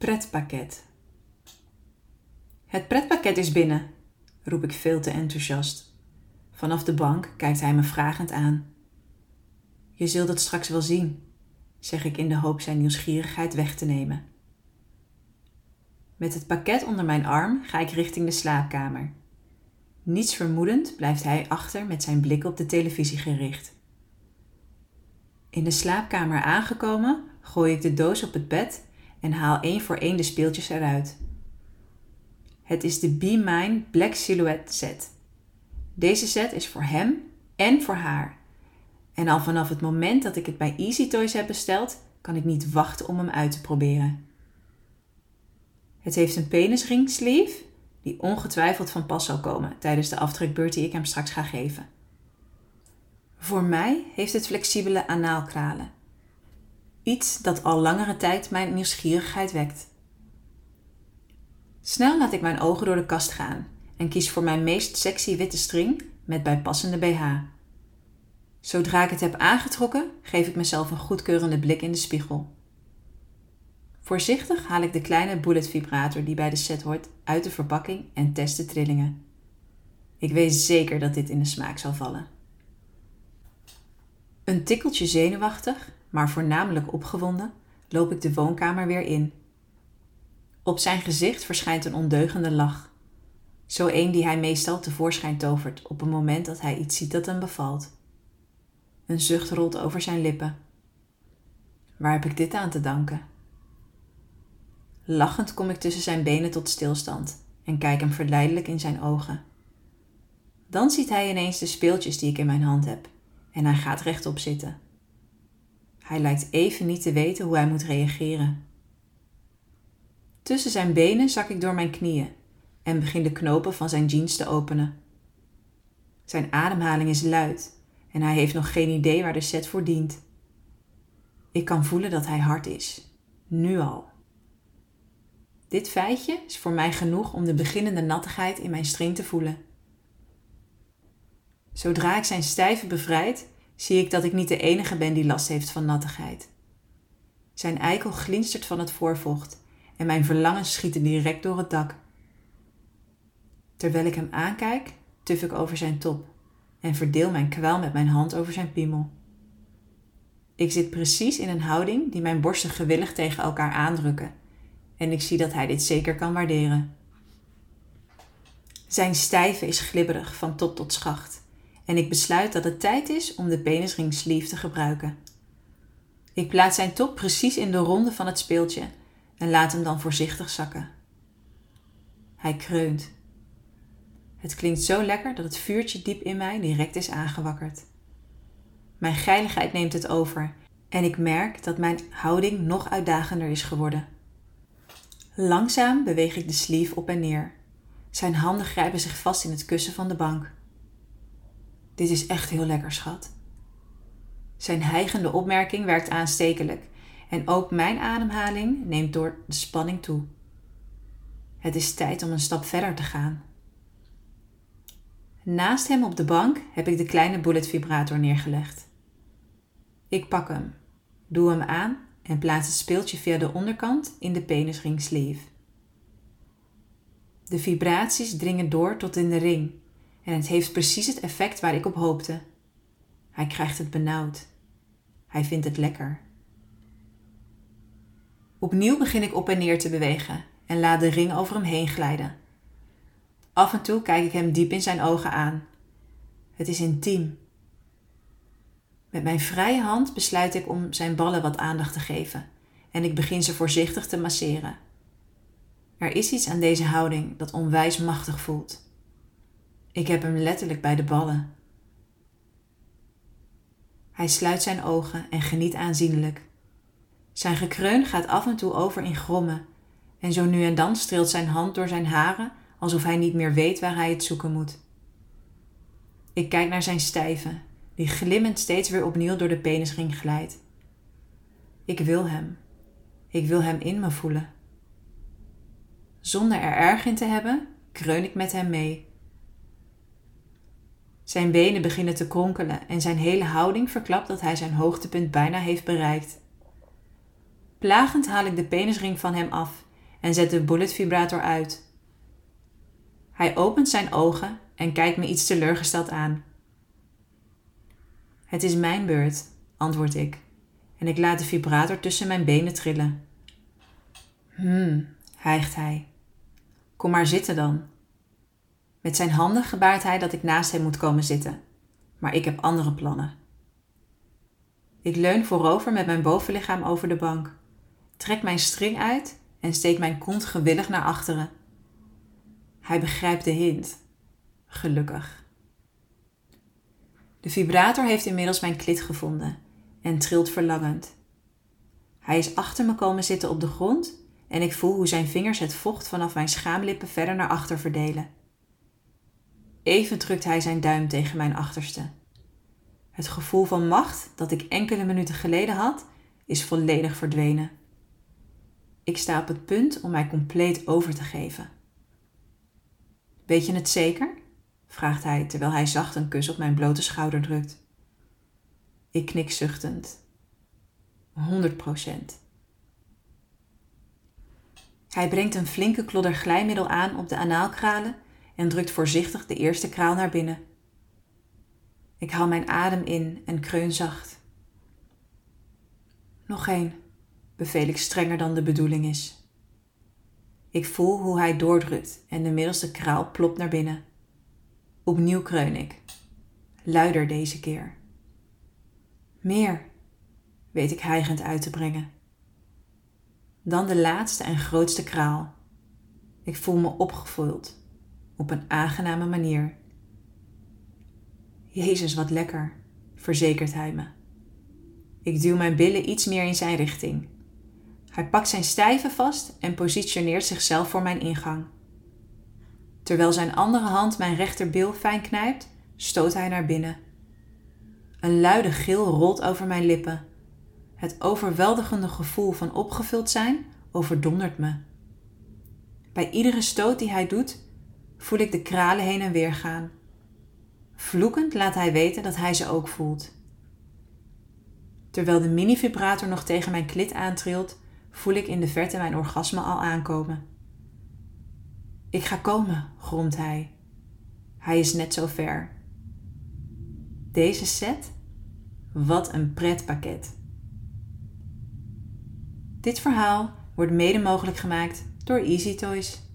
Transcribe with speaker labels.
Speaker 1: Pretpakket. Het pretpakket is binnen, roep ik veel te enthousiast. Vanaf de bank kijkt hij me vragend aan. Je zult het straks wel zien, zeg ik in de hoop zijn nieuwsgierigheid weg te nemen. Met het pakket onder mijn arm ga ik richting de slaapkamer. Niets vermoedend blijft hij achter met zijn blik op de televisie gericht. In de slaapkamer aangekomen gooi ik de doos op het bed en haal één voor één de speeltjes eruit. Het is de Be Mine Black Silhouette set. Deze set is voor hem en voor haar. En al vanaf het moment dat ik het bij Easy Toys heb besteld, kan ik niet wachten om hem uit te proberen. Het heeft een penisring sleeve die ongetwijfeld van pas zal komen tijdens de afdrukbeurt die ik hem straks ga geven. Voor mij heeft het flexibele anaalkralen. Iets dat al langere tijd mijn nieuwsgierigheid wekt. Snel laat ik mijn ogen door de kast gaan en kies voor mijn meest sexy witte string met bijpassende BH. Zodra ik het heb aangetrokken, geef ik mezelf een goedkeurende blik in de spiegel. Voorzichtig haal ik de kleine bullet vibrator die bij de set hoort uit de verpakking en test de trillingen. Ik weet zeker dat dit in de smaak zal vallen. Een tikkeltje zenuwachtig, maar voornamelijk opgewonden, loop ik de woonkamer weer in. Op zijn gezicht verschijnt een ondeugende lach. Zo een die hij meestal tevoorschijn tovert op een moment dat hij iets ziet dat hem bevalt. Een zucht rolt over zijn lippen. Waar heb ik dit aan te danken? Lachend kom ik tussen zijn benen tot stilstand en kijk hem verleidelijk in zijn ogen. Dan ziet hij ineens de speeltjes die ik in mijn hand heb en hij gaat rechtop zitten. Hij lijkt even niet te weten hoe hij moet reageren. Tussen zijn benen zak ik door mijn knieën en begin de knopen van zijn jeans te openen. Zijn ademhaling is luid en hij heeft nog geen idee waar de set voor dient. Ik kan voelen dat hij hard is, nu al. Dit feitje is voor mij genoeg om de beginnende nattigheid in mijn string te voelen. Zodra ik zijn stijve bevrijd, zie ik dat ik niet de enige ben die last heeft van nattigheid. Zijn eikel glinstert van het voorvocht en mijn verlangens schieten direct door het dak. Terwijl ik hem aankijk, tuf ik over zijn top en verdeel mijn kwel met mijn hand over zijn piemel. Ik zit precies in een houding die mijn borsten gewillig tegen elkaar aandrukken en ik zie dat hij dit zeker kan waarderen. Zijn stijve is glibberig van top tot schacht en ik besluit dat het tijd is om de penisring sleeve te gebruiken. Ik plaats zijn top precies in de ronde van het speeltje en laat hem dan voorzichtig zakken. Hij kreunt. Het klinkt zo lekker dat het vuurtje diep in mij direct is aangewakkerd. Mijn geiligheid neemt het over en ik merk dat mijn houding nog uitdagender is geworden. Langzaam beweeg ik de sleeve op en neer. Zijn handen grijpen zich vast in het kussen van de bank. Dit is echt heel lekker, schat. Zijn hijgende opmerking werkt aanstekelijk en ook mijn ademhaling neemt door de spanning toe. Het is tijd om een stap verder te gaan. Naast hem op de bank heb ik de kleine bullet vibrator neergelegd. Ik pak hem, doe hem aan en plaats het speeltje via de onderkant in de penisring sleeve. De vibraties dringen door tot in de ring en het heeft precies het effect waar ik op hoopte. Hij krijgt het benauwd. Hij vindt het lekker. Opnieuw begin ik op en neer te bewegen en laat de ring over hem heen glijden. Af en toe kijk ik hem diep in zijn ogen aan. Het is intiem met mijn vrije hand besluit ik om zijn ballen wat aandacht te geven en ik begin ze voorzichtig te masseren. Er is iets aan deze houding dat onwijs machtig voelt. Ik heb hem letterlijk bij de ballen. Hij sluit zijn ogen en geniet aanzienlijk. Zijn gekreun gaat af en toe over in grommen en zo nu en dan streelt zijn hand door zijn haren alsof hij niet meer weet waar hij het zoeken moet. Ik kijk naar zijn stijve, die glimmend steeds weer opnieuw door de penisring glijdt. Ik wil hem. Ik wil hem in me voelen. Zonder er erg in te hebben, kreun ik met hem mee. Zijn benen beginnen te kronkelen en zijn hele houding verklapt dat hij zijn hoogtepunt bijna heeft bereikt. Plagend haal ik de penisring van hem af en zet de bullet vibrator uit. Hij opent zijn ogen en kijkt me iets teleurgesteld aan. Het is mijn beurt, antwoord ik, en ik laat de vibrator tussen mijn benen trillen. Hmm, hijgt hij. Kom maar zitten dan. Met zijn handen gebaart hij dat ik naast hem moet komen zitten, maar ik heb andere plannen. Ik leun voorover met mijn bovenlichaam over de bank, trek mijn string uit en steek mijn kont gewillig naar achteren. Hij begrijpt de hint. Gelukkig. De vibrator heeft inmiddels mijn klit gevonden en trilt verlangend. Hij is achter me komen zitten op de grond en ik voel hoe zijn vingers het vocht vanaf mijn schaamlippen verder naar achter verdelen. Even drukt hij zijn duim tegen mijn achterste. Het gevoel van macht dat ik enkele minuten geleden had, is volledig verdwenen. Ik sta op het punt om mij compleet over te geven. Weet je het zeker? vraagt hij terwijl hij zacht een kus op mijn blote schouder drukt. Ik knik zuchtend. 100 procent. Hij brengt een flinke klodder glijmiddel aan op de anaalkralen en drukt voorzichtig de eerste kraal naar binnen. Ik haal mijn adem in en kreun zacht. Nog één, beveel ik strenger dan de bedoeling is. Ik voel hoe hij doordrukt en de middelste kraal plopt naar binnen. Opnieuw kreun ik. Luider deze keer. Meer, weet ik hijgend uit te brengen. Dan de laatste en grootste kraal. Ik voel me opgevuld, op een aangename manier. Jezus, wat lekker, verzekert hij me. Ik duw mijn billen iets meer in zijn richting. Hij pakt zijn stijven vast en positioneert zichzelf voor mijn ingang. Terwijl zijn andere hand mijn rechterbil fijn knijpt, stoot hij naar binnen. Een luide gil rolt over mijn lippen. Het overweldigende gevoel van opgevuld zijn overdondert me. Bij iedere stoot die hij doet, voel ik de kralen heen en weer gaan. Vloekend laat hij weten dat hij ze ook voelt. Terwijl de mini-vibrator nog tegen mijn klit aantrilt, voel ik in de verte mijn orgasme al aankomen. Ik ga komen, gromt hij. Hij is net zo ver. Deze set? Wat een pretpakket. Dit verhaal wordt mede mogelijk gemaakt door Easy Toys.